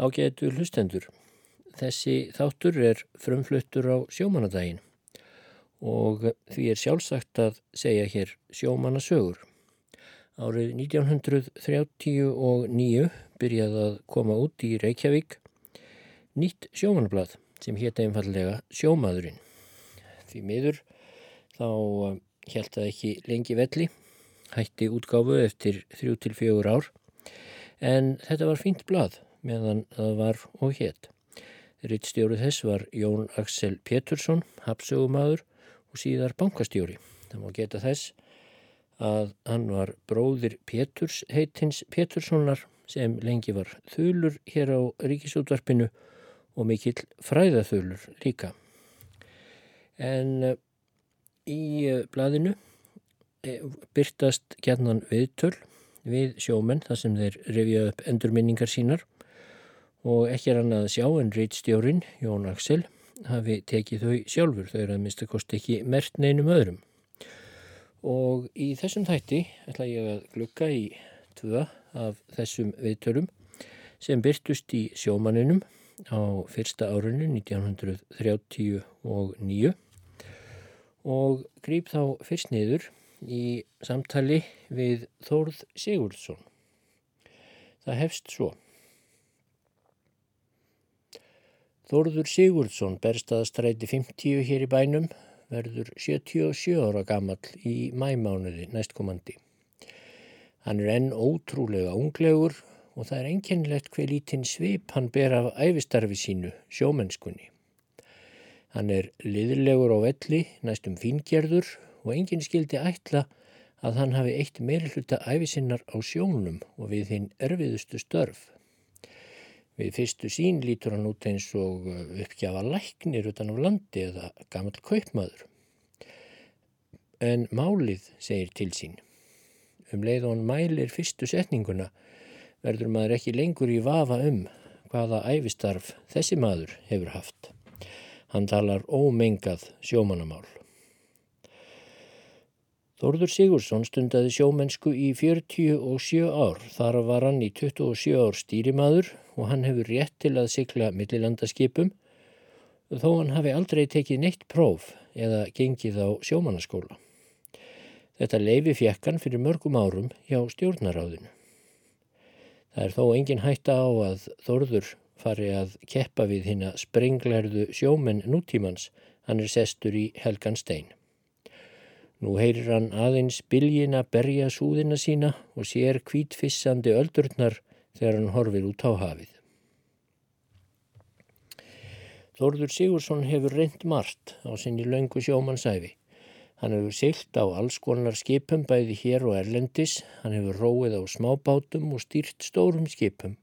Ágætu hlustendur. Þessi þáttur er frumfluttur á sjómanadaginn og því er sjálfsagt að segja hér sjómanasögur. Árið 1939 byrjaði að koma út í Reykjavík nýtt sjómanablað sem hétt einfallega Sjómaðurinn. Því miður þá held það ekki lengi velli, hætti útgáfu eftir þrjú til fjögur ár en þetta var fínt blað meðan það var og hétt. Rittstjórið þess var Jón Axel Pétursson, hapsögumadur og síðar bankastjóri. Það má geta þess að hann var bróðir Péturs heitins Péturssonar sem lengi var þulur hér á ríkisútvarpinu og mikill fræðaþulur líka. En uh, í uh, blaðinu uh, byrtast gætnan viðtöl við sjómenn þar sem þeir revja upp endurminningar sínar og ekki er hann að sjá en reitstjórin, Jón Axel, hafi tekið þau sjálfur, þau eru að mista kosti ekki mert neinum öðrum. Og í þessum þætti ætla ég að glukka í tvö af þessum viðtölum sem byrtust í sjómaninum á fyrsta árunni 1939 og grýp þá fyrst niður í samtali við Þórð Sigurdsson. Það hefst svo. Þórður Sigurdsson berst að stræti 50 hér í bænum, verður 77 ára gammal í mæmánuði næstkomandi. Hann er enn ótrúlega unglegur og það er enginlegt hver lítinn svip hann ber af æfistarfi sínu, sjómennskunni. Hann er liðlegur á velli, næstum fíngerður og enginn skildi ætla að hann hafi eitt meirhluta æfisinnar á sjónum og við hinn erfiðustu störf. Við fyrstu sín lítur hann út eins og uh, uppgjafa læknir utan á landi eða gammal kaupmaður. En málið segir til sín. Um leið og hann mælir fyrstu setninguna verður maður ekki lengur í vafa um hvaða æfistarf þessi maður hefur haft. Hann talar ómengað sjómanamál. Þórður Sigursson stundaði sjómennsku í 47 ár. Þar var hann í 27 ár stýrimaður og hann hefur rétt til að sykla millilandaskipum þó hann hafi aldrei tekið neitt próf eða gengið á sjómanaskóla. Þetta leifi fjekkan fyrir mörgum árum hjá stjórnaráðinu. Það er þó engin hætta á að Þórður fari að keppa við hinn að sprenglærðu sjómenn nútímans, hann er sestur í Helgan Stein. Nú heyrir hann aðeins byljin að berja súðina sína og sér kvítfissandi öldurnar þegar hann horfir út á hafið. Þórður Sigursson hefur reynd margt á sinni laungu sjómannsæfi. Hann hefur silt á alls konar skipum bæði hér og erlendis, hann hefur róið á smábátum og stýrt stórum skipum.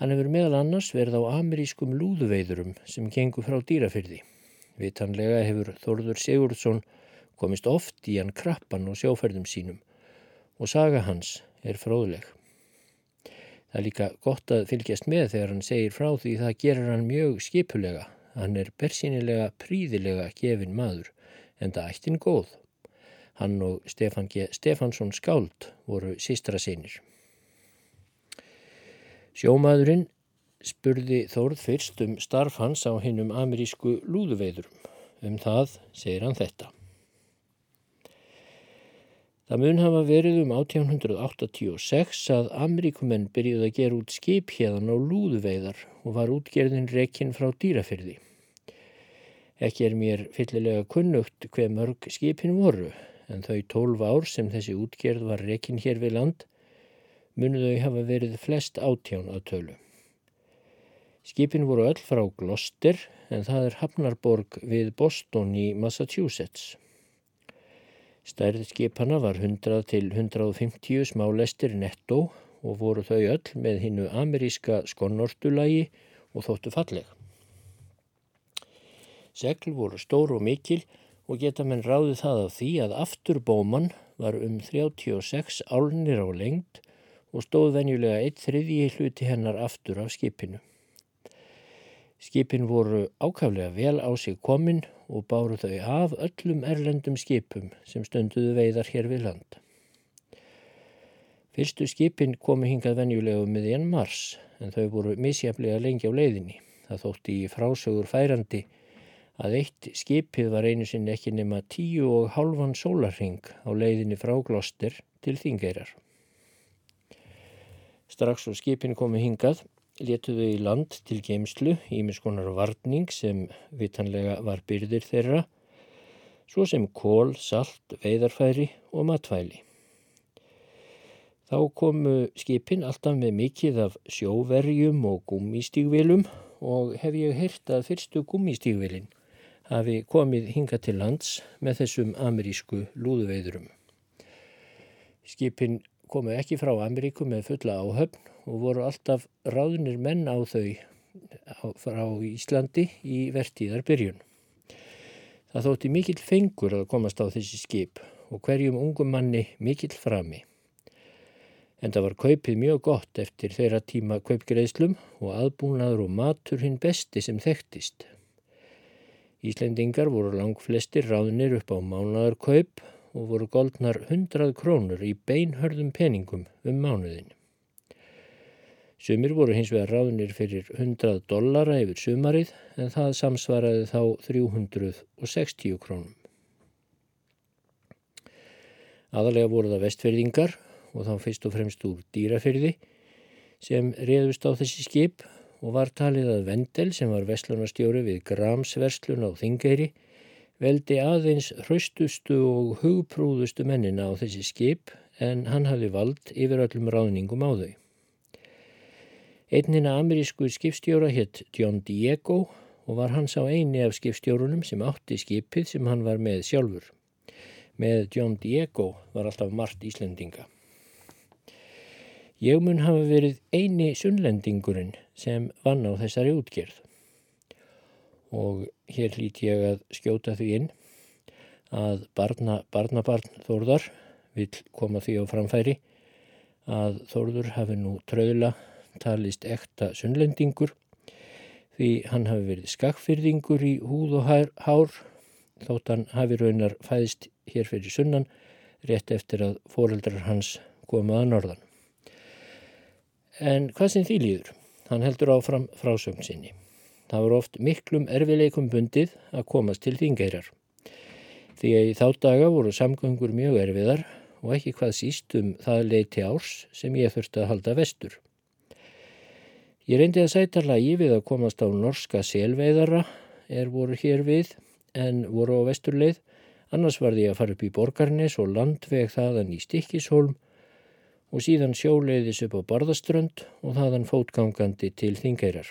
Hann hefur meðal annars verið á amerískum lúðuveiðurum sem gengur frá dýrafyrði. Vitanlega hefur Þórður Sigursson komist oft í hann krappan og sjóferðum sínum og saga hans er fróðleg. Það er líka gott að fylgjast með þegar hann segir frá því það gerir hann mjög skipulega. Hann er bersinilega príðilega gefin maður en það ættin góð. Hann og Stefan G. Stefansson Skáld voru sístra sinir. Sjómaðurinn spurði Þórð fyrst um starf hans á hinnum amerísku lúðuveiðurum. Um það segir hann þetta. Það mun hafa verið um 1886 að Ameríkumenn byrjuði að gera út skip hérðan á lúðveiðar og var útgerðin rekinn frá dýrafyrði. Ekki er mér fyllilega kunnugt hver mörg skipin voru en þau tólf ár sem þessi útgerð var rekinn hér við land munu þau hafa verið flest átján að tölu. Skipin voru öll frá Gloucester en það er Hafnarborg við Boston í Massachusetts. Stærð skipana var 100 til 150 smálestir nettó og voru þau öll með hinnu ameríska skonnortulagi og þóttu falleg. Segl voru stór og mikil og geta menn ráði það á því að afturbóman var um 36 álnir á lengt og stóð venjulega eitt þriðji hluti hennar aftur af skipinu. Skipin voru ákaflega vel á sig komin og báru þau af öllum erlendum skipum sem stunduðu veiðar hér við land. Fyrstu skipin komu hingað venjulega um miðjan mars en þau voru misjaflega lengi á leiðinni. Það þótti í frásögur færandi að eitt skipið var einu sinn ekki nema tíu og hálfan sólarring á leiðinni frá Gloster til Þingeirar. Strax og skipin komu hingað letuðu í land til geimslu í miskonar varning sem vitanlega var byrðir þeirra, svo sem kól, salt, veidarfæri og matvæli. Þá komu skipin alltaf með mikið af sjóverjum og gúmistígvilum og hef ég heyrt að fyrstu gúmistígvilin hafi komið hinga til lands með þessum amerísku lúðuveiðurum. Skipin komu ekki frá Ameríku með fulla áhöfn og voru alltaf ráðunir menn á þau frá Íslandi í vertíðar byrjun. Það þótti mikill fengur að komast á þessi skip og hverjum ungum manni mikill frami. En það var kaupið mjög gott eftir þeirra tíma kaupgreðslum og aðbúnaður og matur hinn besti sem þekktist. Íslendingar voru lang flestir ráðnir upp á mánadarkaup og voru goldnar 100 krónur í beinhörðum peningum um mánuðin. Sumir voru hins vegar ráðnir fyrir 100 dollara yfir sumarið en það samsvaraði þá 360 krónum. Aðalega voru það vestferðingar og þá fyrst og fremst úr dýrafyrði sem reðust á þessi skip og var talið að Vendel sem var vestlunarstjóri við Gramsverslun á Þingeyri veldi aðeins hraustustu og hugprúðustu mennina á þessi skip en hann hafi vald yfir öllum ráðningum á þau. Einnina amerísku skipstjóra hétt John Diego og var hans á eini af skipstjórunum sem átti skipið sem hann var með sjálfur. Með John Diego var alltaf margt Íslendinga. Ég mun hafa verið eini sunnlendingurinn sem vann á þessari útgerð og hér hlít ég að skjóta því inn að barna, barnabarn Þórðar vil koma því á framfæri að Þórður hafi nú tröðla talist ekta sunnlendingur því hann hafi verið skakfyrðingur í húð og hár, þótt hann hafi raunar fæðist hér fyrir sunnan rétt eftir að foreldrar hans komaða norðan. En hvað sem því líður? Hann heldur áfram frásögn sinni. Það voru oft miklum erfileikum bundið að komast til þingeirar. Því að í þá daga voru samgöngur mjög erfiðar og ekki hvað síst um það leiti árs sem ég þurfti að halda vestur. Ég reyndi að sæta lagi við að komast á norska selveiðara er voru hér við en voru á vesturleið. Annars var því að fara upp í Borgarnes og landveg þaðan í Stikkishólm og síðan sjóleiðis upp á Barðaströnd og þaðan fótgangandi til Þingeirar.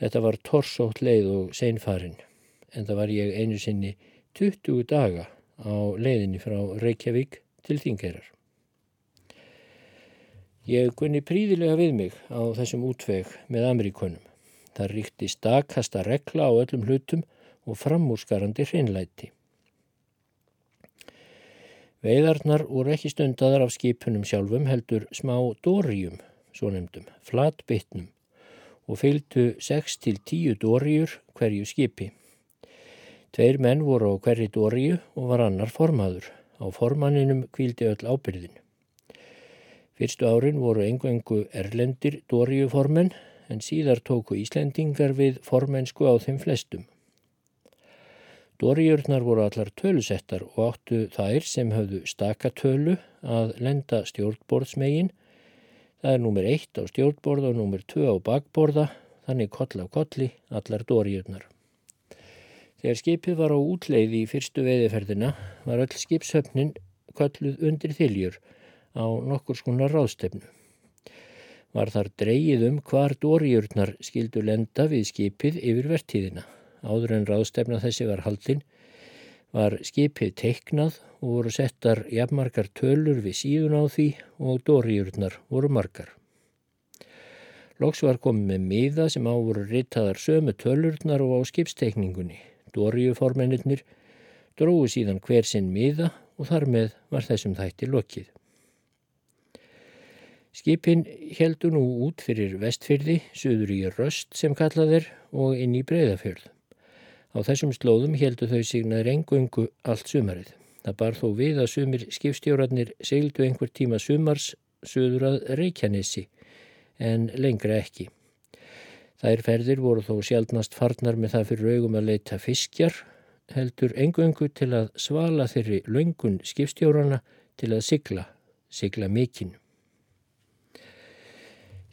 Þetta var torsótt leið og seinfarin, en það var ég einu sinni 20 daga á leiðinni frá Reykjavík til Þingeirar. Ég gunni príðilega við mig á þessum útveg með Ameríkonum. Það ríkti stakasta regla á öllum hlutum og framúrskarandi hreinlæti. Veiðarnar voru ekki stundaðar af skipunum sjálfum heldur smá dórium, svo nefndum, flatbytnum og fylgdu 6-10 dóriur hverju skipi. Tveir menn voru á hverri dóriu og var annar formaður. Á formanninum kvíldi öll ábyrðin. Fyrstu árin voru engu erlendir dóriuformenn en síðar tóku Íslendingar við formensku á þeim flestum. Dóriurnar voru allar tölusettar og áttu þær sem höfðu stakatölu að lenda stjórnborðsmegin. Það er nummer 1 á stjórnborða og nummer 2 á bakborða, þannig koll af kolli allar dóriurnar. Þegar skipið var á útleið í fyrstu veiðiferðina var öll skipshöfnin kolluð undir þiljur á nokkur skonar ráðstefnu. Var þar dreyið um hvar dóriurnar skildu lenda við skipið yfir vertíðina áður en ráðstefna þessi var haldinn, var skipið teiknað og voru settar jafnmarkar tölur við síðun á því og dóriurnar voru margar. Loks var komið með miða sem á voru ritaðar sömu tölurnar og á skipsteikningunni. Dóriuformennir dróðu síðan hver sinn miða og þar með var þessum þætti lokið. Skipin heldu nú út fyrir vestfyrði, söður í röst sem kallað er og inn í breyðafjörð. Á þessum slóðum heldu þau signaður engungu allt sumarið. Það bar þó við að sumir skipstjórarnir seildu einhver tíma sumars söður að Reykjanesi en lengra ekki. Þær ferðir voru þó sjálfnast farnar með það fyrir augum að leita fiskjar heldur engu-engu til að svala þeirri laungun skipstjórarna til að sigla, sigla mikinn.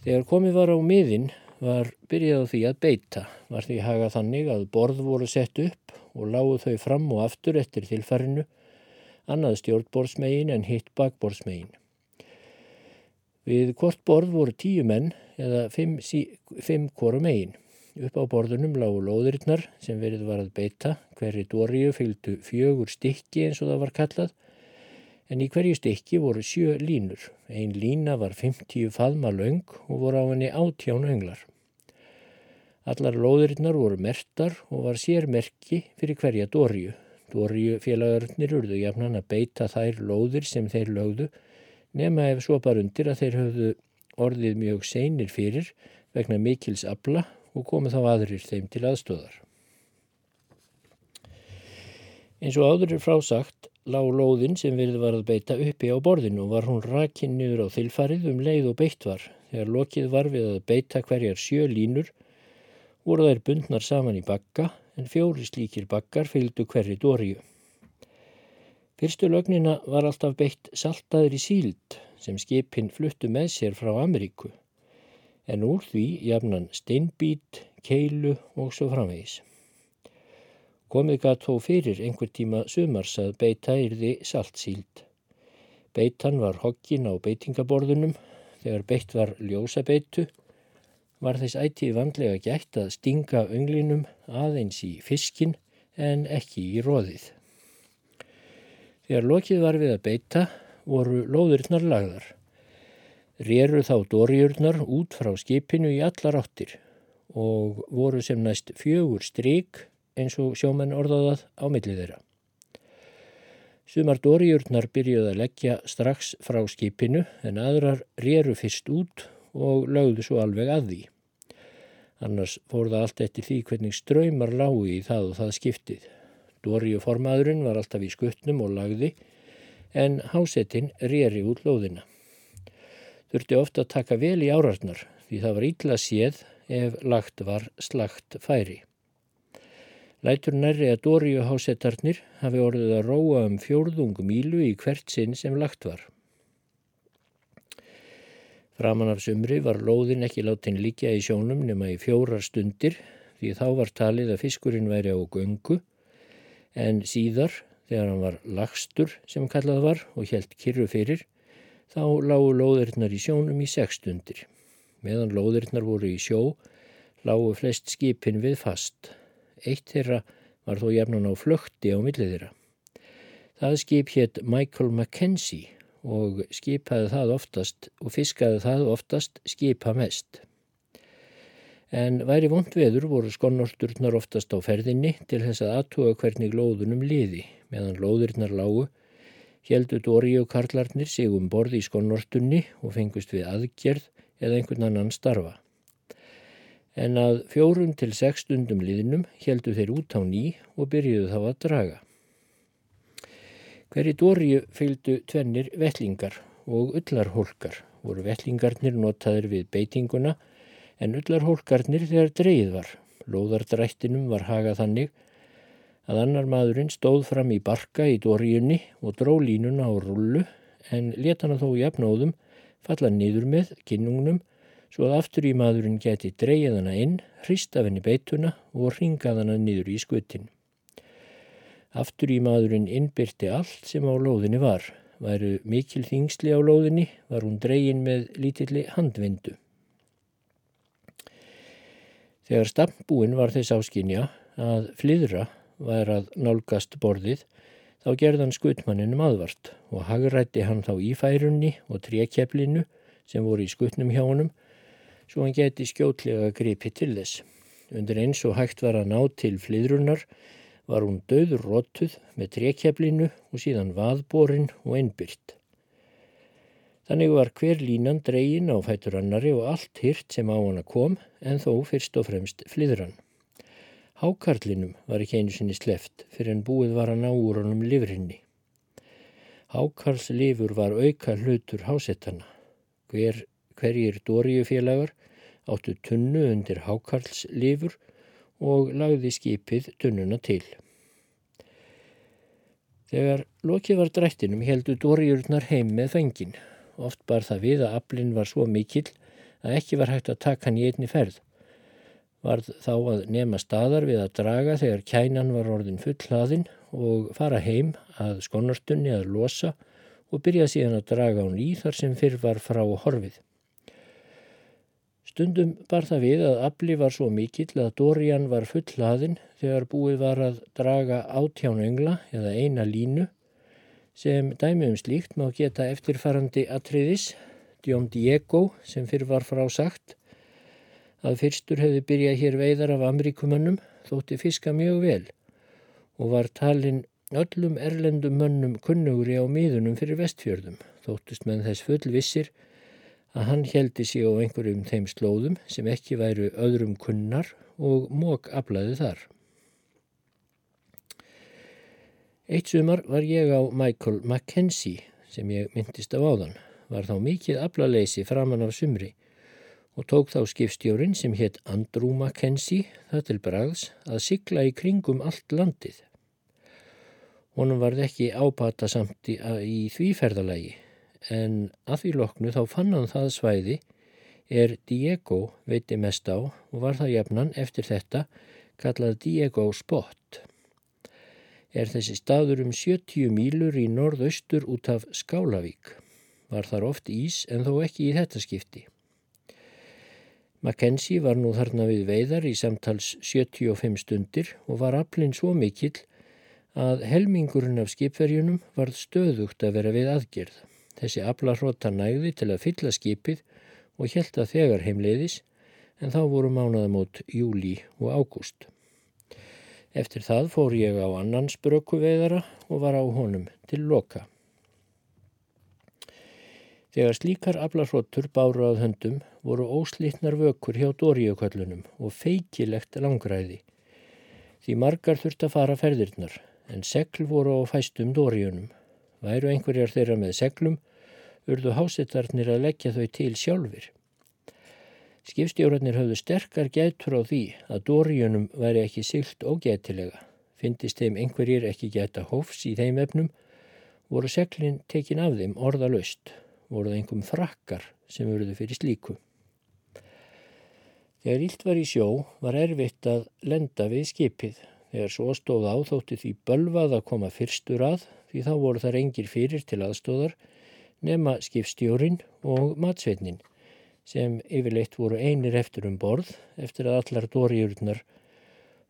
Þegar komið var á miðin var byrjað á því að beita, var því haga þannig að borð voru sett upp og lágu þau fram og aftur eftir tilfarinu, annað stjórnborðsmegin en hitt bakborðsmegin. Við hvort borð voru tíu menn eða fimm, fimm kvoru megin. Upp á borðunum lágu lóðurinnar sem verið var að beita, hverri dóriu fylgdu fjögur stykki eins og það var kallað en í hverju stykki voru sjö línur. Einn lína var 50 faðma laung og voru á henni átján önglar. Allar lóðurinnar voru mertar og var sérmerki fyrir hverja dórju. Dórju félagarnir urðu jafnan að beita þær lóðir sem þeir lögðu nema ef svo bara undir að þeir höfðu orðið mjög seinir fyrir vegna mikils abla og komið þá aðrir þeim til aðstóðar. Eins og áður er frásagt lág lóðin sem verið var að beita uppi á borðinu og var hún rakinn niður á þilfarið um leið og beitt var. Þegar lokið var við að beita hverjar sjö línur voru þær bundnar saman í bakka en fjóri slíkir bakkar fylgdu hverri dóriu. Fyrstu lögnina var alltaf beitt saltaður í síld sem skipin fluttu með sér frá Ameríku en úr því jafnan steinbít, keilu og svo framvegis. Komið gatt þó fyrir einhver tíma sumars að beita yrði saltsíld. Beitan var hokkin á beitingaborðunum. Þegar beitt var ljósabeitu var þess ætið vandlega gætt að stinga önglinum aðeins í fiskin en ekki í róðið. Þegar lokið var við að beita voru lóðurnar lagðar. Réru þá dórjurnar út frá skipinu í allar áttir og voru sem næst fjögur stryk eins og sjómenn orðaðað á millið þeirra. Sumar dóriurnar byrjuði að leggja strax frá skipinu en aðrar réru fyrst út og lögðu svo alveg að því. Annars fór það allt eftir því hvernig ströymar lágu í það og það skiptið. Dóriuformaðurinn var alltaf í skuttnum og lagði en hásettinn réri út lóðina. Þurfti ofta að taka vel í árarnar því það var ítla séð ef lagt var slagt færi. Lætur nærri að Dóriuhásettarnir hafi orðið að róa um fjórðungum ílu í hvert sinn sem lagt var. Framan af sumri var lóðin ekki látin líkja í sjónum nema í fjórar stundir því þá var talið að fiskurinn væri á göngu en síðar þegar hann var lagstur sem kallað var og helt kyrru fyrir þá lágu lóðirnar í sjónum í sex stundir. Meðan lóðirnar voru í sjó lágu flest skipin við fast. Eitt þeirra var þó jafnan á flökti á millið þeirra. Það skip hétt Michael Mackenzie og skipaði það oftast og fiskaði það oftast skipa mest. En væri vond veður voru skonnorturnar oftast á ferðinni til þess að aðtuga hvernig lóðunum liði meðan lóðurnar lágu heldu Dóri og Karlarnir sig um borði í skonnortunni og fengust við aðgerð eða einhvern annan starfa en að fjórum til sex stundum liðnum heldu þeir út á ný og byrjuðu þá að draga. Hverju dóriu fylgdu tvennir vellingar og ullarhólkar voru vellingarnir notaður við beitinguna en ullarhólkarnir þegar dreyið var. Lóðardrættinum var hagað þannig að annar maðurinn stóð fram í barka í dóriunni og dró línuna á rullu en letana þó í apnóðum falla nýður með kinnungnum svo að aftur í maðurinn geti dreyið hana inn, hrist af henni beituna og ringað hana niður í skutin. Aftur í maðurinn innbyrti allt sem á lóðinni var. Væru mikil þingsli á lóðinni var hún dreyin með lítilli handvindu. Þegar stambúin var þess áskinja að flyðra var að nálgast borðið þá gerðan skutmanninum aðvart og hagrætti hann þá í færunni og trékjeflinu sem voru í skutnum hjá honum svo hann geti skjótlega gripið til þess. Undir eins og hægt var að ná til flyðrunar var hún döður róttuð með trekkjaflinu og síðan vaðborin og einbyrt. Þannig var hver línan dregin á fætur annari og allt hyrt sem á hana kom en þó fyrst og fremst flyðran. Hákarlinum var ekki einu sinni sleft fyrir en búið var að ná úr honum livrinni. Hákarlslifur var auka hlutur hásettana. Hver, hverjir dóriufélagar áttu tunnu undir hákarlslifur og lagði skipið tunnuna til. Þegar lokið var drættinum heldu dóriurnar heim með fengin. Oft bar það við að aflinn var svo mikill að ekki var hægt að taka hann í einni ferð. Varð þá að nema staðar við að draga þegar kænan var orðin full hlaðin og fara heim að skonartunni að losa og byrja síðan að draga hún í þar sem fyrr var frá horfið. Stundum bar það við að afli var svo mikill að Dórian var full hlaðin þegar búið var að draga átján öngla eða eina línu. Sem dæmi um slíkt má geta eftirfarandi atriðis, Djón Diego sem fyrir var frásagt að fyrstur hefði byrjað hér veiðar af Ameríkumönnum þótti fiska mjög vel og var talin öllum erlendum mönnum kunnugri á miðunum fyrir vestfjörðum. Þóttist menn þess full vissir að hann heldi sig á einhverjum þeim slóðum sem ekki væru öðrum kunnar og mók aflaði þar. Eitt sumar var ég á Michael Mackenzie sem ég myndist af áðan. Var þá mikið aflaleysi framann af sumri og tók þá skipstjórin sem hétt Andrew Mackenzie það til brags að sigla í kringum allt landið. Honum varð ekki ápata samt í, í því ferðalagi en að því loknu þá fann hann það svæði er Diego veiti mest á og var það jafnan eftir þetta kallað Diego Spot er þessi staður um 70 mílur í norðaustur út af Skálavík. Var þar oft ís en þó ekki í þetta skipti. Mackenzie var nú þarna við veiðar í samtals 75 stundir og var aflinn svo mikill að helmingurinn af skipverjunum varð stöðugt að vera við aðgerð. Þessi aflarhróta nægði til að fylla skipið og held að þegar heimleiðis en þá voru mánaðamót júli og ágúst. Eftir það fór ég á annan sprökuveðara og var á honum til loka. Þegar slíkar aflarhróttur báru að höndum voru óslítnar vökur hjá dóriuköllunum og feikilegt langræði. Því margar þurft að fara ferðirnar en segl voru á fæstum dóriunum. Væru einhverjar þeirra með seglum, urðu hásettarnir að leggja þau til sjálfur. Skipstjórarnir höfðu sterkar gætur á því að dóriunum væri ekki sylt og gætilega. Fyndist þeim einhverjir ekki gæta hófs í þeim efnum, voru seglinn tekin af þeim orðalöst, voruð einhverjum frakkar sem verðu fyrir slíku. Þegar ílt var í sjó var erfitt að lenda við skipið. Þegar svo stóð á þótti því bölvað að koma fyrstur að því þá voru þar engir fyrir til aðstóðar nema skipstjórin og matsveitnin sem yfirleitt voru einir eftir um borð eftir að allar dóriurnar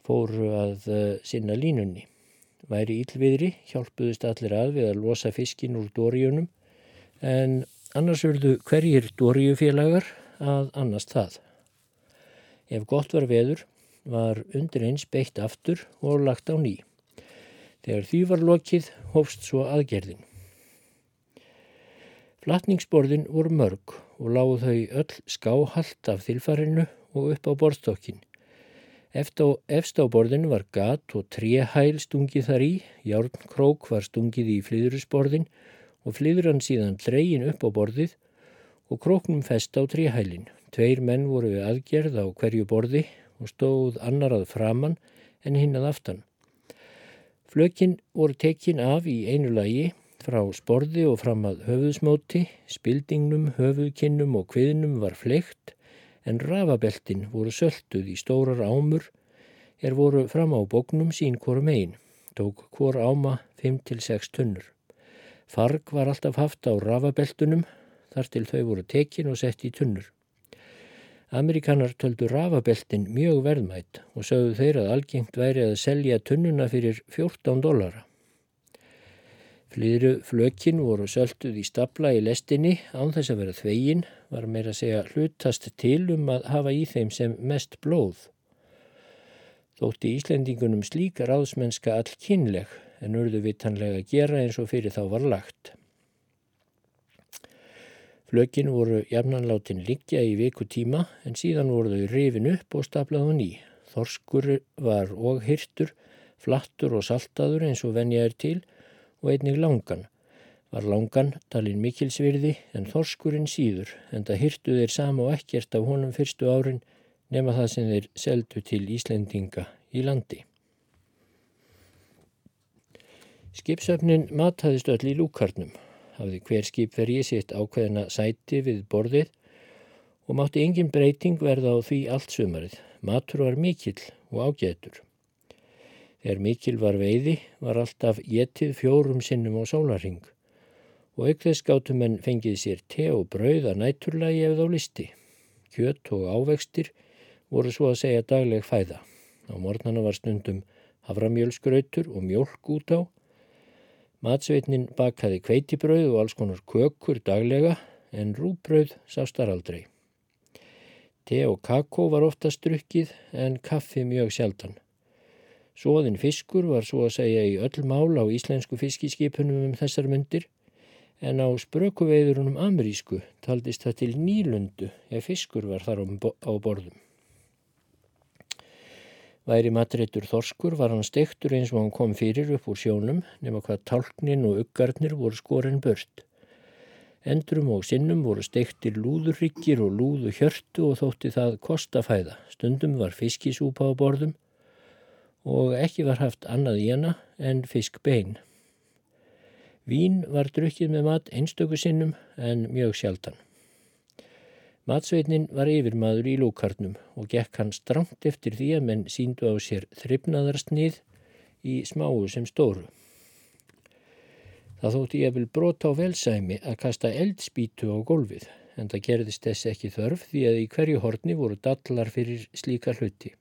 fóru að uh, sinna línunni. Væri ílviðri hjálpuðist allir að við að losa fiskin úr dóriunum en annars verðu hverjir dóriufélagar að annast það. Ef gott var veður var undir eins beitt aftur og lagt á ný. Þegar því var lokið hófst svo aðgerðin. Flatningsborðin voru mörg og lágu þau öll skáhalt af þilfarinu og upp á borðstokkin. Efst á borðinu var gat og tréhæl stungið þar í, járnkrók var stungið í flyðurusborðin og flyðurann síðan dreyin upp á borðið og króknum fest á tréhælin. Tveir menn voru við aðgerð á hverju borði og stóð annar að framann en hinn að aftan. Flökin voru tekin af í einu lagi Frá sporði og fram að höfuðsmóti, spildingnum, höfuðkinnum og kviðnum var fleikt en rafabeltin voru sölduð í stórar ámur er voru fram á bóknum sín hvorum einn, tók hvor áma 5-6 tunnur. Farg var alltaf haft á rafabeltunum þar til þau voru tekin og sett í tunnur. Amerikanar töldu rafabeltin mjög verðmætt og sögðu þeir að algengt væri að selja tunnuna fyrir 14 dólara. Flyðru flökin voru sölduð í stapla í lestinni án þess að vera þvegin var meira að segja hlutast til um að hafa í þeim sem mest blóð. Þótti Íslendingunum slíka ráðsmennska all kynleg en urðu vitanlega að gera eins og fyrir þá var lagt. Flökin voru jafnanláttinn liggja í viku tíma en síðan voru þau rifin upp og staplað á ný. Þorskur var og hyrtur, flattur og saltaður eins og venja er til og einnig langan. var langan talin mikilsvirði en þorskurinn síður en það hyrtu þeir sama og ekkert af honum fyrstu árin nema það sem þeir seldu til Íslendinga í landi. Skipsöfnin mataðist öll í lúkarnum, hafði hver skipvergi sitt ákveðina sæti við borðið og mátti engin breyting verða á því allt sumarið. Matur var mikill og ágætur. Þegar mikil var veiði var alltaf getið fjórum sinnum á sólaring og aukveðs gáttum en fengið sér te og brauð að næturlagi ef þá listi. Kjött og ávextir voru svo að segja dagleg fæða. Á mornana var stundum havramjölsgrautur og mjölk út á. Matsveitnin bakaði kveitibrauð og alls konar kökur daglega en rúbrauð sástar aldrei. Te og kakó var ofta strukkið en kaffi mjög sjaldan. Svoðin fiskur var svo að segja í öll mál á íslensku fiskiskipunum um þessar myndir en á sprökuveiðurunum amerísku taldist það til nýlundu ef fiskur var þar á borðum. Væri matreitur þorskur var hann stektur eins og hann kom fyrir upp úr sjónum nema hvað tálknin og uggarnir voru skorin börst. Endrum og sinnum voru stektir lúðurryggir og lúðu hjörtu og þótti það kostafæða. Stundum var fiskisúpa á borðum og ekki var haft annað í hana en fiskbein. Vín var drukkið með mat einstöku sinnum en mjög sjaldan. Matsveitnin var yfirmaður í lúkarnum og gekk hann stramt eftir því að menn síndu á sér þryfnaðarsnið í smáu sem stóru. Það þótti ég vil brota á velsæmi að kasta eldspítu á gólfið en það gerðist þess ekki þörf því að í hverju horni voru dallar fyrir slíka hluti.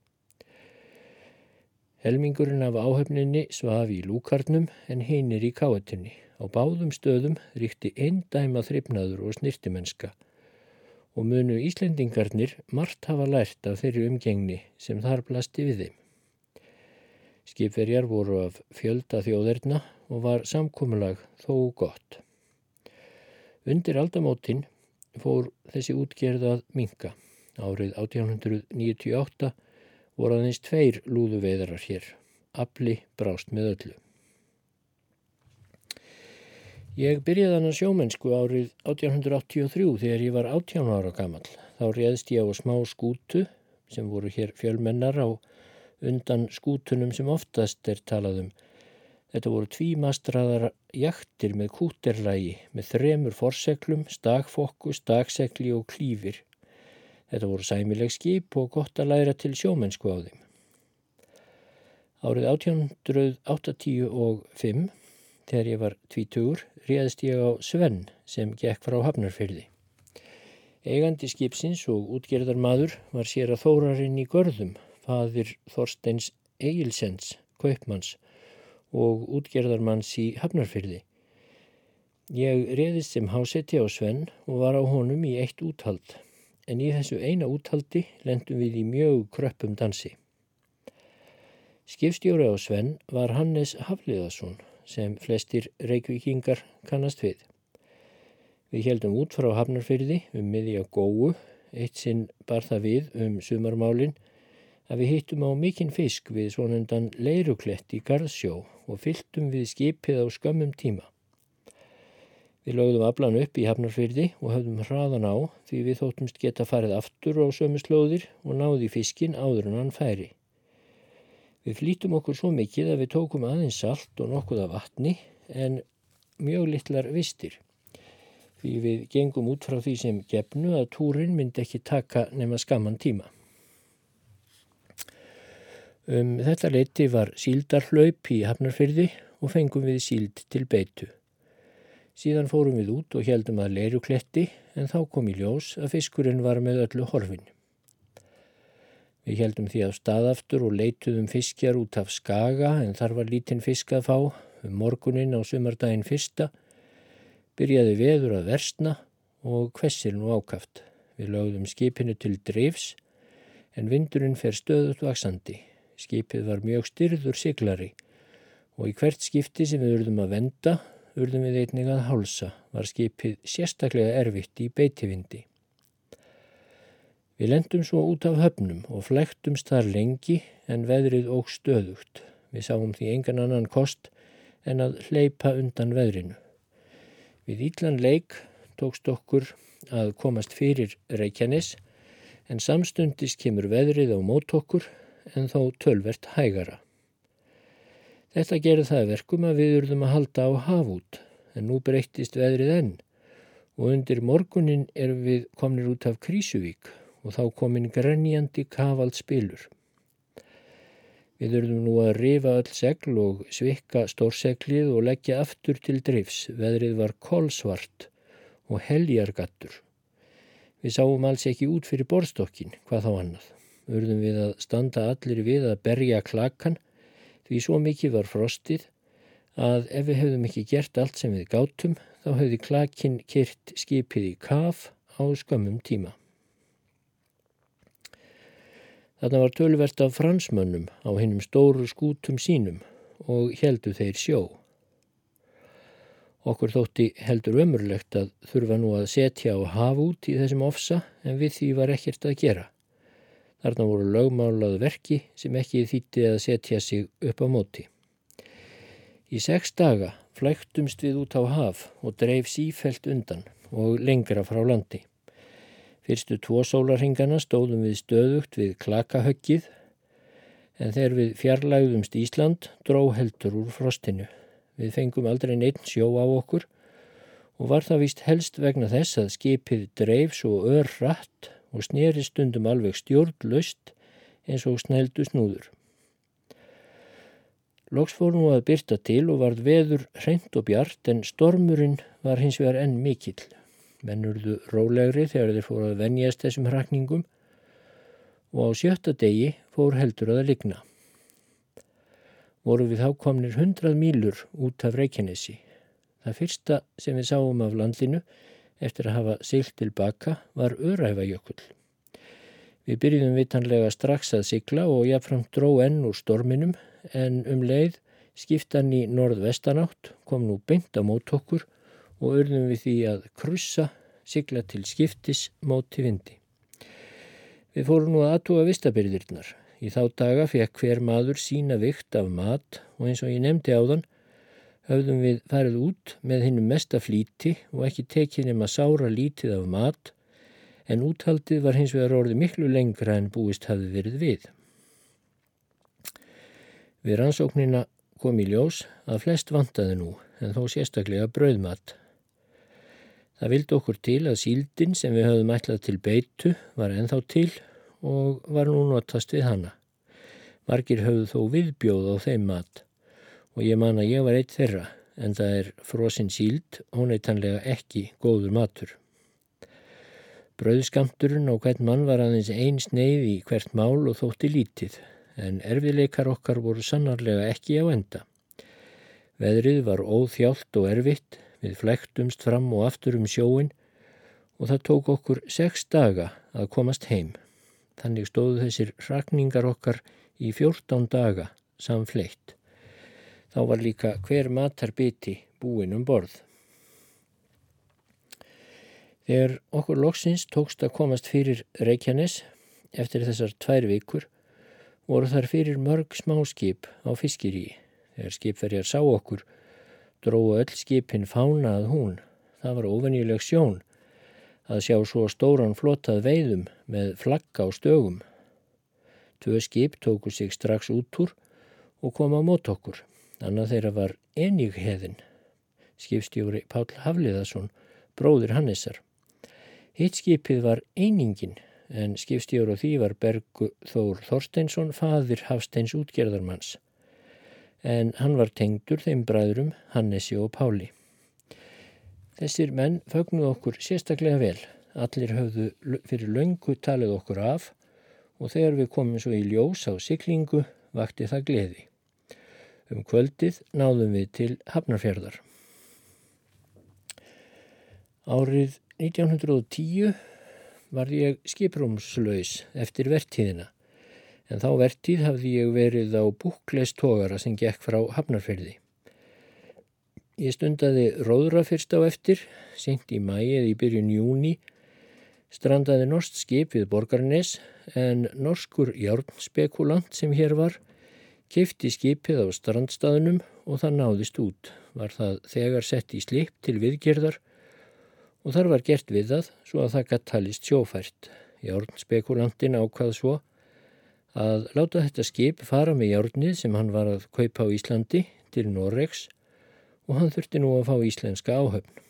Helmingurinn af áhefninni svafi í lúkarnum en hinnir í káetinni. Á báðum stöðum ríkti eindæma þryfnaður og snirtimennska og munu Íslendingarnir margt hafa lært af þeirri umgengni sem þar blasti við þeim. Skipverjar voru af fjölda þjóðerna og var samkómulag þó gott. Undir aldamótin fór þessi útgerðað minka. Árið 1898 voru aðeins tveir lúðuveiðarar hér. Abli brást með öllu. Ég byrjaði hann að sjómennsku árið 1883 þegar ég var 18 ára gammal. Þá réðst ég á smá skútu sem voru hér fjölmennar á undan skútunum sem oftast er talað um. Þetta voru tvímastraðar jaktir með kúterlægi með þremur forseglum, stakfokku, staksekli og klífir. Þetta voru sæmileg skip og gott að læra til sjómennsku á þeim. Árið 1885 Þegar ég var tvítugur réðst ég á Svenn sem gekk frá Hafnarfyrði. Eigandi skipsins og útgerðarmadur var sér að þórarinn í görðum, fadir Þorsteins Egilsens, kaupmanns og útgerðarmanns í Hafnarfyrði. Ég réðist sem hásetti á Svenn og var á honum í eitt úthald, en í þessu eina úthaldi lendum við í mjög kröppum dansi. Skipstjóri á Svenn var Hannes Hafliðarsson sem flestir reykvíkingar kannast við. Við heldum út frá Hafnarfyrði um miðja góu, eitt sinn bar það við um sumarmálinn að við hittum á mikinn fisk við svonundan leiruklett í Garðsjó og fylltum við skipið á skömmum tíma. Við lögðum aflan upp í Hafnarfyrði og höfðum hraðan á því við þóttumst geta farið aftur á sömuslóðir og náði fiskin áður en hann færi. Við flýtum okkur svo mikið að við tókum aðeins salt og nokkuð af vatni en mjög litlar vistir. Því við gengum út frá því sem gefnu að túrin myndi ekki taka nema skamman tíma. Um þetta leiti var síldarhlaup í Hafnarfyrði og fengum við síld til beitu. Síðan fórum við út og heldum að leiru kletti en þá kom í ljós að fiskurinn var með öllu horfinn. Við heldum því að staðaftur og leituðum fiskjar út af skaga en þar var lítinn fisk að fá. Um morgunin á sumardaginn fyrsta byrjaði veður að versna og hvessir nú ákaft. Við lögðum skipinu til drifs en vindurinn fer stöðut vaksandi. Skipið var mjög styrður siglari og í hvert skipti sem við urðum að venda urðum við einnig að hálsa var skipið sérstaklega erfitt í beitivindi. Við lendum svo út af höfnum og flektumst þar lengi en veðrið óg stöðugt. Við sáum því engan annan kost en að hleypa undan veðrinu. Við Íllan leik tókst okkur að komast fyrir Reykjanes en samstundis kemur veðrið á mót okkur en þó tölvert hægara. Þetta gerði það verkum að við urðum að halda á hafút en nú breyttist veðrið enn og undir morgunin erum við komnir út af Krísuvík og þá komin grenjandi kavald spilur. Við urðum nú að rifa öll segl og svikka stórseglið og leggja aftur til drifs. Veðrið var kolsvart og heljargattur. Við sáum alls ekki út fyrir borstokkin, hvað þá annað. Urðum við að standa allir við að berja klakkan því svo mikið var frostið að ef við hefðum ekki gert allt sem við gátum þá hefði klakinn kyrt skipið í kaf á skömmum tíma. Þarna var tölvert af fransmönnum á hinnum stóru skútum sínum og heldu þeir sjó. Okkur þótti heldur ömurlegt að þurfa nú að setja og hafa út í þessum ofsa en við því var ekkert að gera. Þarna voru lögmálað verki sem ekki þýtti að setja sig upp á móti. Í sex daga flæktumst við út á haf og dreif sífelt undan og lengra frá landi. Fyrstu tvo sólarhingana stóðum við stöðugt við klakahöggið en þegar við fjarlægðumst Ísland dró heldur úr frostinu. Við fengum aldrei neitt sjó á okkur og var það vist helst vegna þess að skipið dreif svo ör rætt og sneri stundum alveg stjórnlaust eins og snældu snúður. Loks fór nú að byrta til og varð veður hreint og bjart en stormurinn var hins vegar enn mikill. Mennurðu rólegri þegar þeir fór að venjast þessum hrakningum og á sjötta degi fór heldur að ligna. Voru við þá komnir hundrað mílur út af Reykjanesi. Það fyrsta sem við sáum af landinu eftir að hafa siglt tilbaka var Öræfajökull. Við byrjum vitanlega strax að sigla og jáfnframt dró enn úr storminum en um leið skiptan í norð-vestanátt kom nú beint á mót okkur og urðum við því að krussa sigla til skiptis móti vindi. Við fórum nú að aðtúa vistabyrðirnar. Í þá daga fekk hver maður sína vikt af mat og eins og ég nefndi á þann höfðum við farið út með hinnum mesta flíti og ekki tekið nema sára lítið af mat en úthaldið var hins vegar orðið miklu lengra en búist hafði verið við. Við rannsóknina kom í ljós að flest vantaði nú en þó sérstaklega brauðmat. Það vildi okkur til að síldin sem við höfðum ætlað til beitu var enþá til og var nú notast við hana. Margir höfðu þó viðbjóð á þeim mat og ég man að ég var eitt þeirra en það er frosinn síld óneitanlega ekki góður matur. Bröðskamturinn á hvern mann var aðeins eins neyð í hvert mál og þótti lítið en erfiðleikar okkar voru sannarlega ekki á enda. Veðrið var óþjált og erfitt, við flektumst fram og aftur um sjóin og það tók okkur sex daga að komast heim. Þannig stóðu þessir rakningar okkar í fjórtán daga samfleitt. Þá var líka hver matarbiti búin um borð. Þegar okkur loksins tókst að komast fyrir Reykjanes eftir þessar tvær vikur voru þar fyrir mörg smáskip á fiskirí. Þegar skipverjar sá okkur dróðu öll skipin fánað hún. Það var ofennileg sjón að sjá svo stóran flotað veiðum með flagga á stögum. Tvö skip tóku sig strax út úr og koma á mót okkur. Annað þeirra var Enigheðin, skipstjóri Pál Hafliðarsson, bróður Hannesar. Hitt skipið var Einingin en skipstjóru því var Bergu Þór Þorsteinsson, fadir Hafsteins útgerðarmanns. En hann var tengdur þeim bræðurum Hannesi og Páli. Þessir menn fögnuð okkur sérstaklega vel. Allir höfðu fyrir löngu talið okkur af og þegar við komum svo í ljós á syklingu vakti það gleði. Um kvöldið náðum við til Hafnarfjörðar. Árið 1910 var ég skiprúmslaus eftir vertíðina en þá vertíð hafði ég verið á búkleistógara sem gekk frá Hafnarfjörði. Ég stundaði róðra fyrst á eftir, senkt í mæið í byrjun júni, strandaði norsk skip við Borgarnes en norskur járnspekulant sem hér var Kifti skipið á strandstaðunum og það náðist út. Var það þegar sett í slip til viðgerðar og þar var gert við það svo að það gætt talist sjófært. Járnspekulantin ákvað svo að láta þetta skip fara með járnið sem hann var að kaupa á Íslandi til Noregs og hann þurfti nú að fá íslenska áhöfn.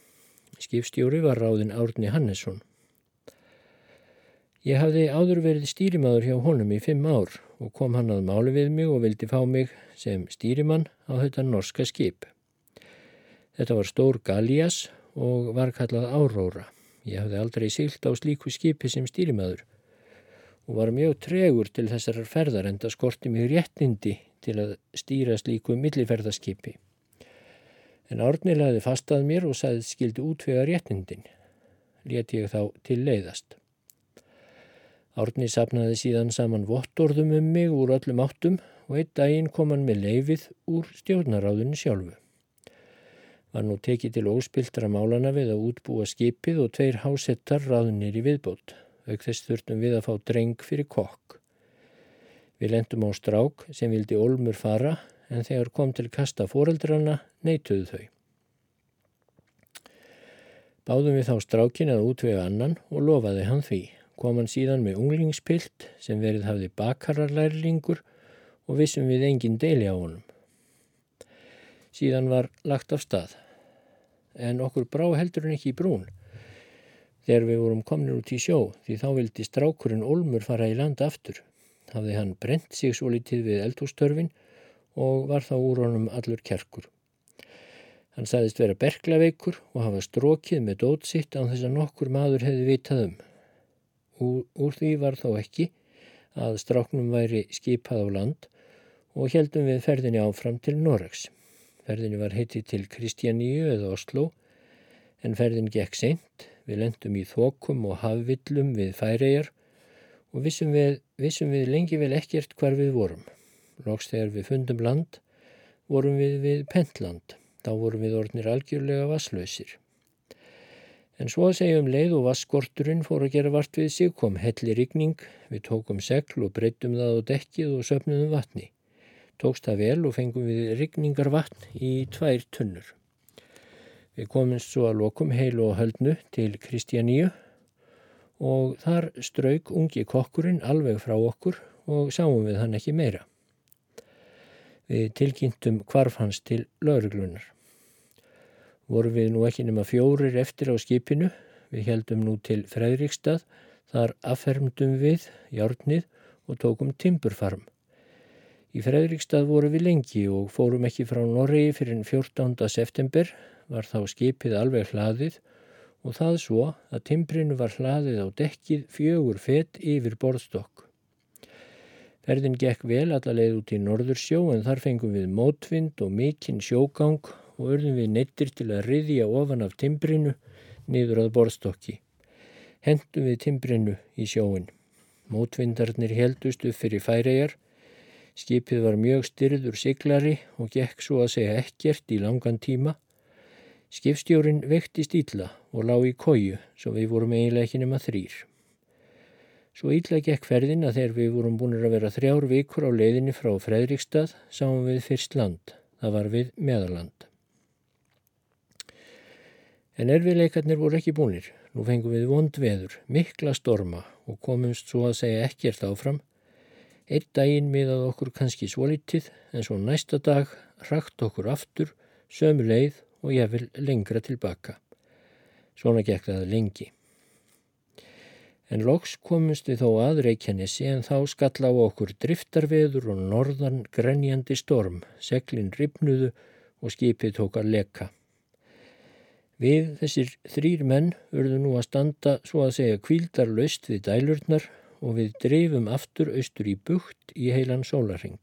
Skipstjóri var ráðin Árni Hannesson. Ég hafði áður verið stýrimaður hjá honum í fimm ár og kom hann að máli við mig og vildi fá mig sem stýrimann á þetta norska skip. Þetta var stór galjas og var kallað Áróra. Ég hafði aldrei silt á slíku skipi sem stýrimaður og var mjög tregur til þessar ferðar en það skorti mig réttindi til að stýra slíku milliferðaskipi. En Árni laði fastað mér og sagði skildi útvega réttindin. Létt ég þá til leiðast. Árni sapnaði síðan saman vottorðum um mig úr öllum áttum og einn daginn kom hann með leifið úr stjórnaráðinu sjálfu. Var nú tekið til óspiltra málana við að útbúa skipið og tveir hásettar ráðunir í viðbót. Auk þess þurftum við að fá dreng fyrir kokk. Við lendum á strák sem vildi Olmur fara en þegar kom til kasta foreldrana neituðu þau. Báðum við þá strákin að útvega annan og lofaði hann því kom hann síðan með unglingspilt sem verið hafði bakararlærlingur og vissum við engin deili á honum. Síðan var lagt af stað, en okkur brá heldur en ekki í brún. Þegar við vorum komnir út í sjó því þá vildi strákurinn Olmur fara í land aftur. Hafði hann brent sig svo litið við eldhústörfin og var þá úr honum allur kerkur. Hann sagðist vera berglaveikur og hafa strókið með dótsitt án þess að nokkur maður hefði vitað um. Úr, úr því var þó ekki að stráknum væri skipað á land og heldum við ferðinni áfram til Noregs. Ferðinni var heitið til Kristjaníu eða Oslo en ferðin gekk seint, við lendum í þokum og hafvillum við færegar og vissum við, vissum við lengi vel ekkert hvar við vorum. Lóks þegar við fundum land vorum við við Pentland, þá vorum við orðnir algjörlega vasslausir. En svo að segja um leið og vaskorturinn fór að gera vart við sig kom helli rigning, við tókum segl og breytum það á dekkið og söpnum vatni. Tókst það vel og fengum við rigningar vatn í tvær tunnur. Við komum svo að lokum heil og höldnu til Kristjaníu og þar strauk ungi kokkurinn alveg frá okkur og sáum við hann ekki meira. Við tilkynntum kvarf hans til lauruglunar voru við nú ekki nema fjórir eftir á skipinu. Við heldum nú til Fredrikstad, þar affermdum við járnið og tókum timburfarm. Í Fredrikstad voru við lengi og fórum ekki frá Noregi fyrir 14. september, var þá skipið alveg hlaðið og það svo að timbrinu var hlaðið á dekkið fjögur fett yfir borðstokk. Ferðin gekk vel allaveg út í Norðursjó en þar fengum við mótvind og mikinn sjógang og urðum við neittir til að riðja ofan af timbrinu niður að borðstokki. Hendum við timbrinu í sjóin. Mótvindarnir heldust upp fyrir færegar. Skipið var mjög styrður siglari og gekk svo að segja ekkert í langan tíma. Skipstjórin vekti stíla og lág í kóju svo við vorum eiginlega ekki nema þrýr. Svo ítla gekk ferðin að þegar við vorum búin að vera þrjár vikur á leiðinni frá Fredrikstad sáum við fyrst land. Það var við meðaland. En erfiðleikarnir voru ekki búinir. Nú fengum við vond veður, mikla storma og komumst svo að segja ekkert áfram. Eitt daginn miðað okkur kannski svolítið en svo næsta dag rakt okkur aftur, sömu leið og ég vil lengra tilbaka. Svona gekk það lengi. En loks komumst við þó að Reykjanesi en þá skall á okkur driftarveður og norðan grenjandi storm, seglinn ripnuðu og skipið tók að leka. Við þessir þrýr menn verðum nú að standa svo að segja kvíldarlaust við dælurnar og við dreifum aftur austur í bukt í heilan sólarring.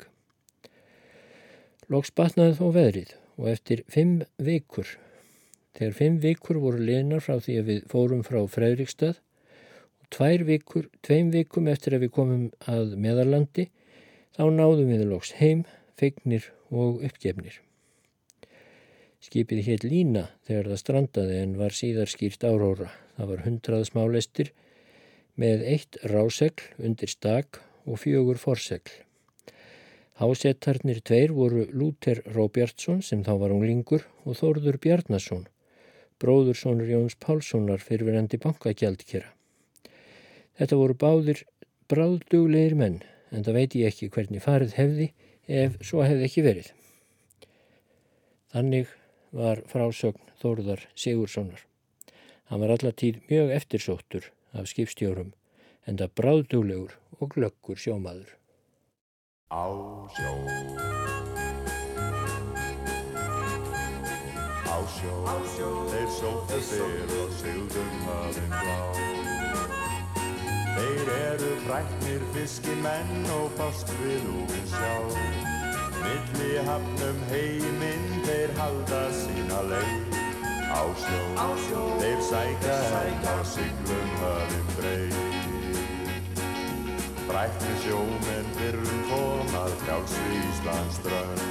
Lóks batnaði þó veðrið og eftir fimm vikur, þegar fimm vikur voru lenar frá því að við fórum frá Fredrikstad og tvær vikur, tveim vikum eftir að við komum að meðarlandi, þá náðum við lóks heim, feignir og uppgefnir. Skipið hétt lína þegar það strandaði en var síðar skýrt áróra. Það var hundrað smálestir með eitt rásegl undir stak og fjögur forsegl. Hásettarnir tveir voru Lúter Róbjartsson sem þá var unglingur og Þórður Bjarnason, bróðursonur Jóns Pálssonar fyrirverandi bankagjaldkjara. Þetta voru báðir bráðduglegir menn en það veit ég ekki hvernig farið hefði ef svo hefði ekki verið. Þannig var frásögn Þórðar Sigurssonar. Hann var allatíð mjög eftirsóttur af skipstjórum en það bráðdúlegur og glöggur sjómaður. Á sjó. Á sjó, Á sjó. Þeir sóttu fyrr og sigðum hafinn blá. Þeir eru fræknir fiskimenn og fást við úr sjá Milli hafnum heiminn þeir halda sína leið Á sjó, Á sjó Þeir sækja henn á siglum hafinn breið Frækni sjómenn fyrrum komað frjálsri Íslands drönn.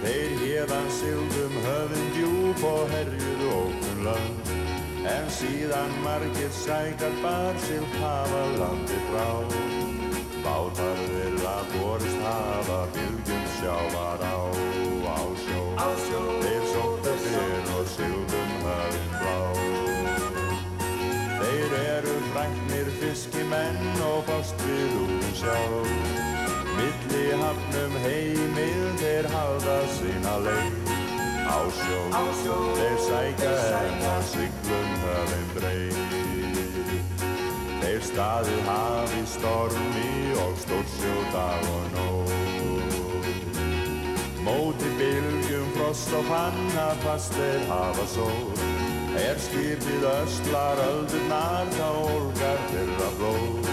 Þeir hérðan sildum höfðum djúb og herjuðu ókun lönd. En síðan margir sækar bar sild hafa landi frá. Bátar vilja borist hafa bylgjum sjávar á, á sjó. Á. Þeir sóttu fyrr og sildum höfðum blá. Þeir eru fræknir fiskimenn og fást við úr sjálf. Milli hafnum heimil þeir halda sína leið. Á sjó, á þeir sækja enn að syklum höfum breið. Þeir staðið hafi stormi og stórsjó dag og nóg. Móti bylgjum, frost og panna fast þeir hafa sól. Er skipið östlar öldurnar þá olgar þeirra blóð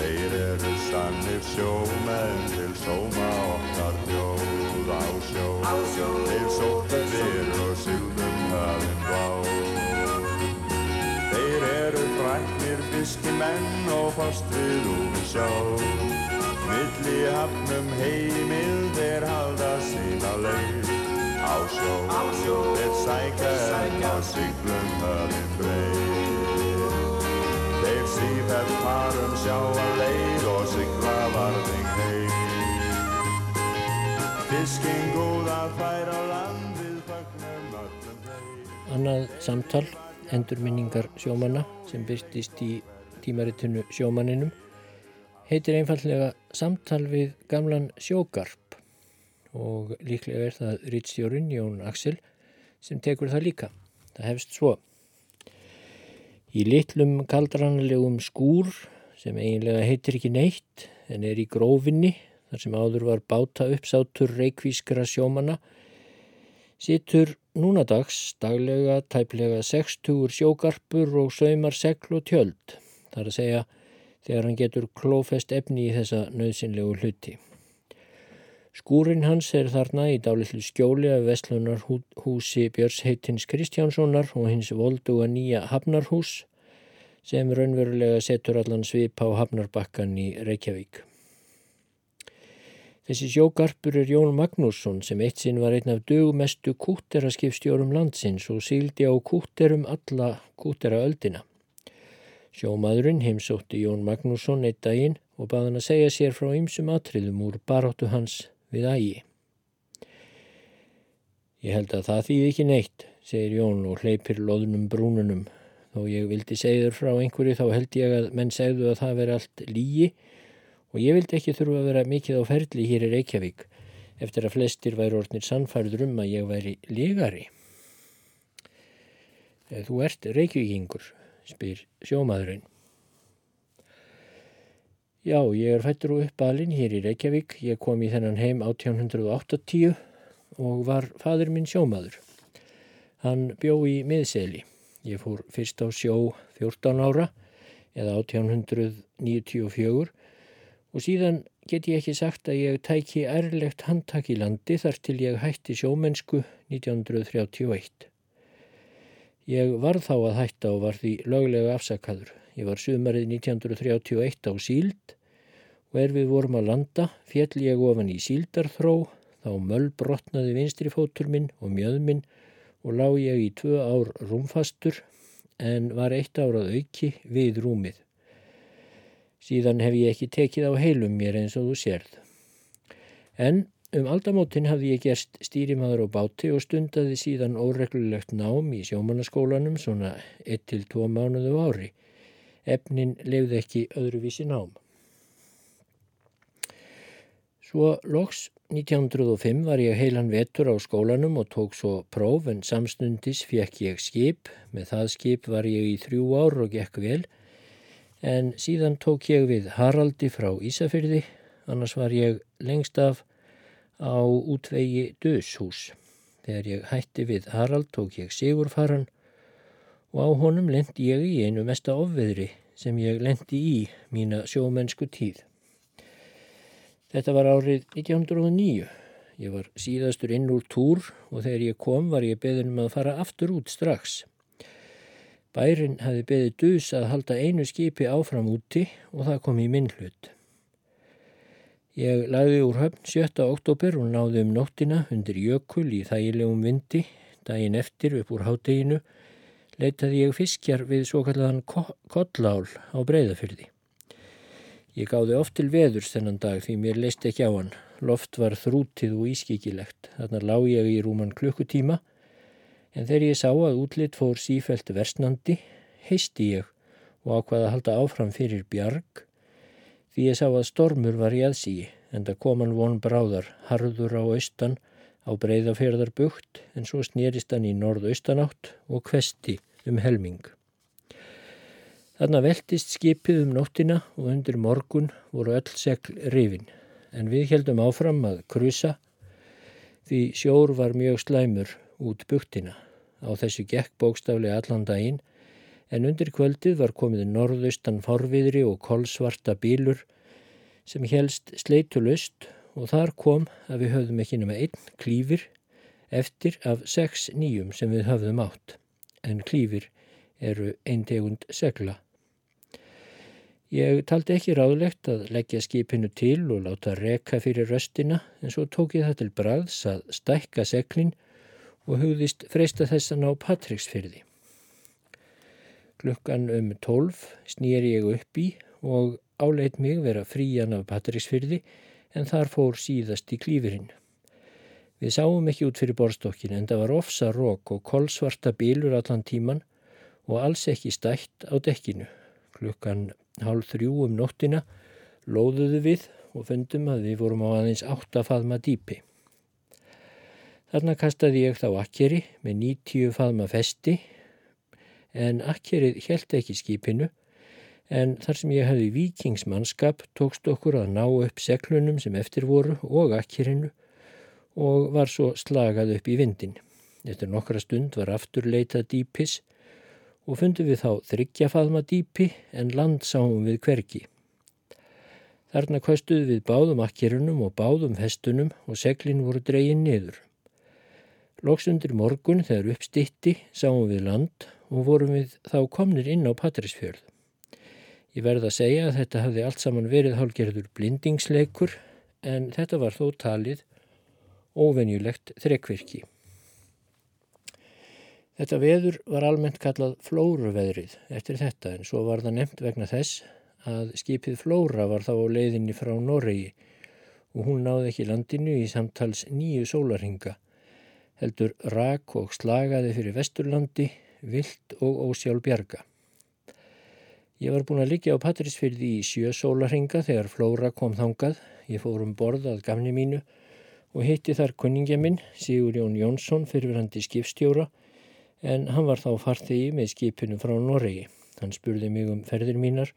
Þeir eru sannir sjómenn til sóma okkar þjóð á sjó, Þeir sóttu fyrr og sildum hafinn blá Þeir eru fræknir fiskimenn og fast við úr sjá Milli hafnum heimil þeir halda sína leið á sjó, á sjó þeir sækja enn á syklum höfðin breið. Þeir sífælt farum sjá að leið og sykla varðing heim. Fisking góð að færa land við fagnum öllum þeim. Annað samtal, endurminningar sjómanna sem byrstist í tímaritinu sjómaninum heitir einfallega Samtal við gamlan sjógarp og líklega er það rýtstjórin Jón Axel sem tekur það líka. Það hefst svo. Í litlum kaldranlegum skúr sem eiginlega heitir ekki neitt en er í grófinni þar sem áður var báta uppsátur reikvískra sjómana situr núnadags daglega tæplega 60 sjógarpur og saumar segl og tjöld. Það er að segja þegar hann getur klófest efni í þessa nöðsynlegu hluti. Skúrin hans er þarna í dálitlu skjóli af Vestlunar húsi Björns heitins Kristjánssonar og hins volduga nýja Hafnarhús sem raunverulega setur allan svip á Hafnarbakkan í Reykjavík. Þessi sjógarpur er Jón Magnússon sem eitt sinn var einn af dögumestu kútteraskipstjórum landsins og síldi á kútterum alla kúttera öldina. Sjómaðurinn heimsótti Jón Magnússon eitt daginn og baði hann að segja sér frá ymsum atriðum úr baróttu hans við ægi. Ég held að það þýði ekki neitt, segir Jón og hleypir loðnum brúnunum. Þó ég vildi segður frá einhverju þá held ég að menn segðu að það veri allt lígi og ég vildi ekki þurfa að vera mikið á ferli hér í Reykjavík eftir að flestir væri orðnir sannfærður um að ég væri lígari. Þú ert Reykjavíkingur, spyr sjómaðurinn. Já, ég er fættur og uppalinn hér í Reykjavík. Ég kom í þennan heim 1880 og var fadur minn sjómaður. Hann bjó í miðseli. Ég fór fyrst á sjó 14 ára eða 1894 og síðan get ég ekki sagt að ég tæki ærlegt handtak í landi þar til ég hætti sjómennsku 1931. Ég var þá að hætta og var því löglega afsakaður. Ég var sumarið 1931 á síld og er við vorum að landa fjell ég ofan í síldarþró þá möll brotnaði vinstri fótur minn og mjöð minn og lág ég í tvö ár rúmfastur en var eitt árað auki við rúmið. Síðan hef ég ekki tekið á heilum mér eins og þú sérð. En um aldamótin hafði ég gerst stýrimaður á báti og stundaði síðan óreglulegt nám í sjómannaskólanum svona 1-2 mánuðu ári. Efnin lefði ekki öðruvísi nám. Svo loks 1905 var ég heilan vetur á skólanum og tók svo próf en samstundis fekk ég skip. Með það skip var ég í þrjú ár og gekk vel en síðan tók ég við Haraldi frá Ísafyrði annars var ég lengst af á útvegi döshús. Þegar ég hætti við Harald tók ég Sigurfaran og á honum lendi ég í einu mesta ofveðri sem ég lendi í mína sjómennsku tíð. Þetta var árið 1909. Ég var síðastur inn úr túr og þegar ég kom var ég beðin um að fara aftur út strax. Bærin hafi beðið dus að halda einu skipi áfram úti og það kom í minn hlut. Ég lagði úr höfn 7. oktober og náði um nóttina undir jökul í þægilegum vindi. Dægin eftir upp úr hádeginu leitaði ég fiskjar við svo kallaðan kollál á breyðafyrði. Ég gáði oft til veðurs þennan dag því mér leist ekki á hann. Loft var þrútið og ískikilegt. Þarna lág ég í rúman klukkutíma en þegar ég sá að útlitt fór sífælt versnandi heisti ég og ákvaði að halda áfram fyrir bjarg því ég sá að stormur var í aðsígi en það kom hann von bráðar, harður á austan á breyðafjörðar bukt en svo snýrist hann í norðaustanátt og kvesti um helming. Þarna veltist skipið um nóttina og undir morgun voru öll segl rifin en við heldum áfram að krusa því sjór var mjög slæmur út buktina. Á þessu gekk bókstaflega allan daginn en undir kvöldið var komið norðaustan forviðri og kolsvarta bílur sem helst sleitulust og þar kom að við höfðum ekki nema einn klífir eftir af sex nýjum sem við höfðum átt, en klífir eru einn tegund segla. Ég taldi ekki ráðlegt að leggja skipinu til og láta reka fyrir röstina en svo tók ég það til bræðs að stækka seglin og hugðist freista þessan á Patricksfyrði. Klukkan um tólf snýri ég upp í og áleit mig vera frían af Patrísfyrði en þar fór síðast í klífurinn. Við sáum ekki út fyrir borstokkin en það var ofsa rók og kolsvarta bílur allan tíman og alls ekki stætt á dekkinu. Klukkan hálf þrjú um nóttina lóðuðu við og fundum að við vorum á aðeins áttafaðma dýpi. Þarna kastaði ég þá akkeri með 90 faðma festi en akkerið helt ekki skipinu en þar sem ég hefði vikingsmannskap tókst okkur að ná upp seglunum sem eftir voru og akkerinu og var svo slagað upp í vindin. Eftir nokkra stund var aftur leitað dýpis og fundum við þá þryggjafaðma dýpi en land sáum við hverki. Þarna kvæstuð við báðum akkerunum og báðum hestunum og seglin voru dreyin niður. Lóksundir morgun þegar uppstitti sáum við land og vorum við þá komnir inn á Patrísfjörð. Ég verða að segja að þetta hafði allt saman verið hálgerður blindingsleikur en þetta var þó talið óvenjulegt þrekvirki. Þetta veður var almennt kallað flóruveðrið eftir þetta en svo var það nefnt vegna þess að skipið flóra var þá á leiðinni frá Noregi og hún náði ekki landinu í samtals nýju sólarhinga heldur rak og slagaði fyrir Vesturlandi vilt og ósjálf bjarga. Ég var búin að liggja á Patrísfyrði í sjö sólarhinga þegar Flóra kom þangað. Ég fór um borðað gamni mínu og hitti þar kunningja minn, Sigur Jón Jónsson, fyrirverandi skipstjóra, en hann var þá farþegi með skipinu frá Noregi. Hann spurði mig um ferðir mínar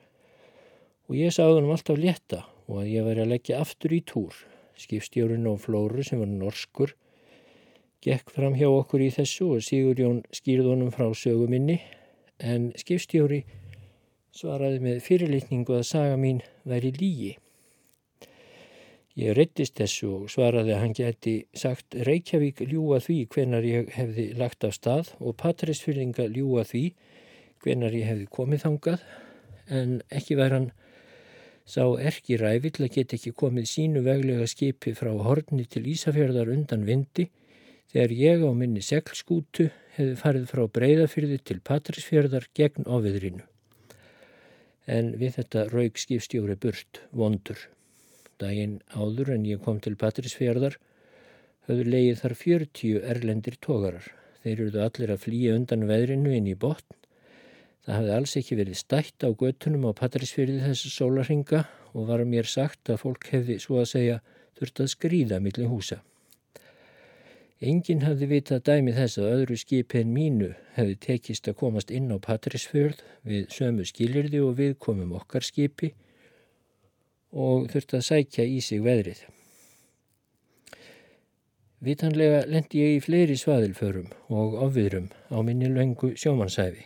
og ég sagði hann alltaf létta og að ég væri að leggja aftur í túr. Skipstjórun og Flóru sem var norskur gekk fram hjá okkur í þessu og Sigurjón skýrðunum frá söguminni en skipstjóri svaraði með fyrirlitningu að saga mín væri lígi. Ég reyttist þessu og svaraði að hann geti sagt Reykjavík ljúa því hvenar ég hefði lagt af stað og Patræsfyrðinga ljúa því hvenar ég hefði komið þangað en ekki væri hann sá erki rævill að geta ekki komið sínu veglega skipi frá horni til Ísafjörðar undan vindi þegar ég á minni seglskútu hefði farið frá breyðafyrði til Patrísfjörðar gegn ofiðrinu. En við þetta raug skipstjóri burt, vondur. Dægin áður en ég kom til Patrísfjörðar höfðu leið þar 40 erlendir tógarar. Þeir eruðu allir að flýja undan veðrinu inn í botn. Það hafði alls ekki verið stætt á göttunum á Patrísfjörði þessu sólarhinga og var mér sagt að fólk hefði svo að segja þurft að skrýða millir húsa. Engin hafði vitað dæmi þess að öðru skipi en mínu hefði tekist að komast inn á Patrísfjörð við sömu skilirði og við komum okkar skipi og þurfti að sækja í sig veðrið. Vitanlega lendi ég í fleiri svaðilförum og ofviðrum á minni löngu sjómannsæfi.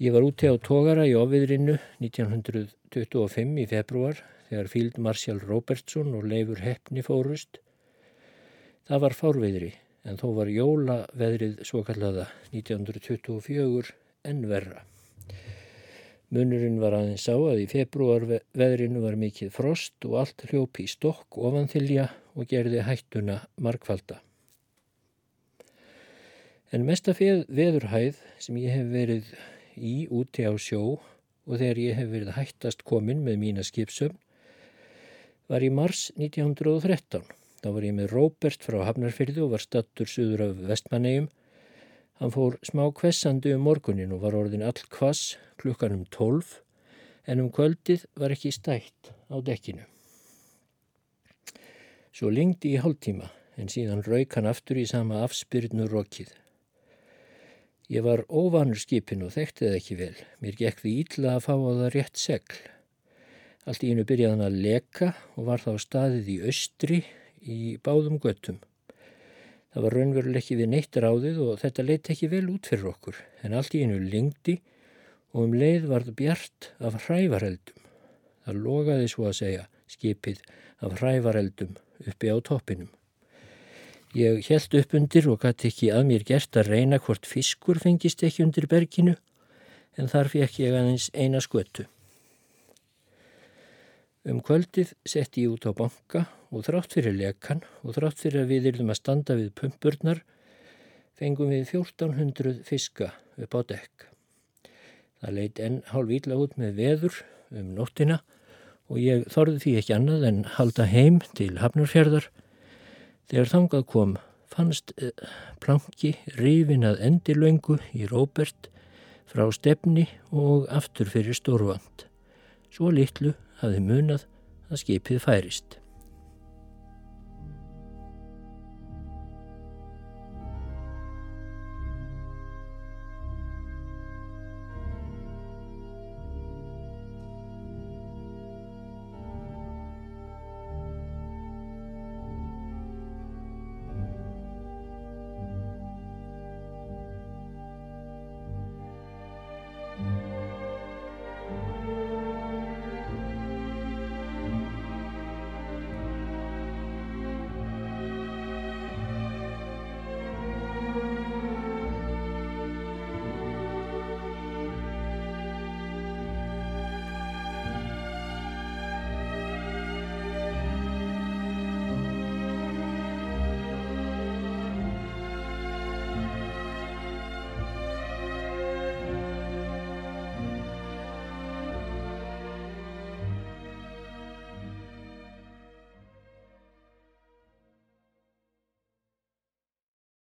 Ég var úti á tógara í ofviðrinu 1925 í februar þegar Field Marshall Robertson og Leifur Heppni fórust. Það var fárviðri en þó var jólaveðrið svo kallaða 1924 en verra. Munurinn var aðeins sá að í februar veðrinu var mikið frost og allt hljópi í stokk ofanþylja og gerði hættuna markvalda. En mesta veðurhæð sem ég hef verið í úti á sjó og þegar ég hef verið hættast komin með mína skipsum var í mars 1913. Þá var ég með Róbert frá Hafnarfyrði og var stattur suður af Vestmannegjum Hann fór smá kvessandi um morgunin og var orðin all kvass klukkan um tólf en um kvöldið var ekki stætt á dekkinu. Svo lingdi í hálftíma en síðan rauk hann aftur í sama afspyrnu rokið. Ég var óvanur skipin og þekkti það ekki vel. Mér gekk því ítla að fá á það rétt segl. Allt í innu byrjaði hann að leka og var þá staðið í austri í báðum göttum. Það var raunveruleg ekki við neitt ráðið og þetta leitt ekki vel út fyrir okkur en allt í einu lingdi og um leið var það bjart af hrævareldum. Það logaði svo að segja skipið af hrævareldum uppi á toppinum. Ég held upp undir og gæti ekki að mér gert að reyna hvort fiskur fengist ekki undir berginu en þar fekk ég aðeins eina skötu. Um kvöldið sett ég út á banka og þrátt fyrir lekan og þrátt fyrir að við yrðum að standa við pumpurnar fengum við 1400 fiska upp á dekk. Það leitt enn hálf íla út með veður um nóttina og ég þorði því ekki annað en halda heim til Hafnarfjörðar. Þegar þangað kom fannst eh, planki rifin að endilöngu í Róbert frá stefni og aftur fyrir stórvand. Svo litlu hafði munað að skipið færist.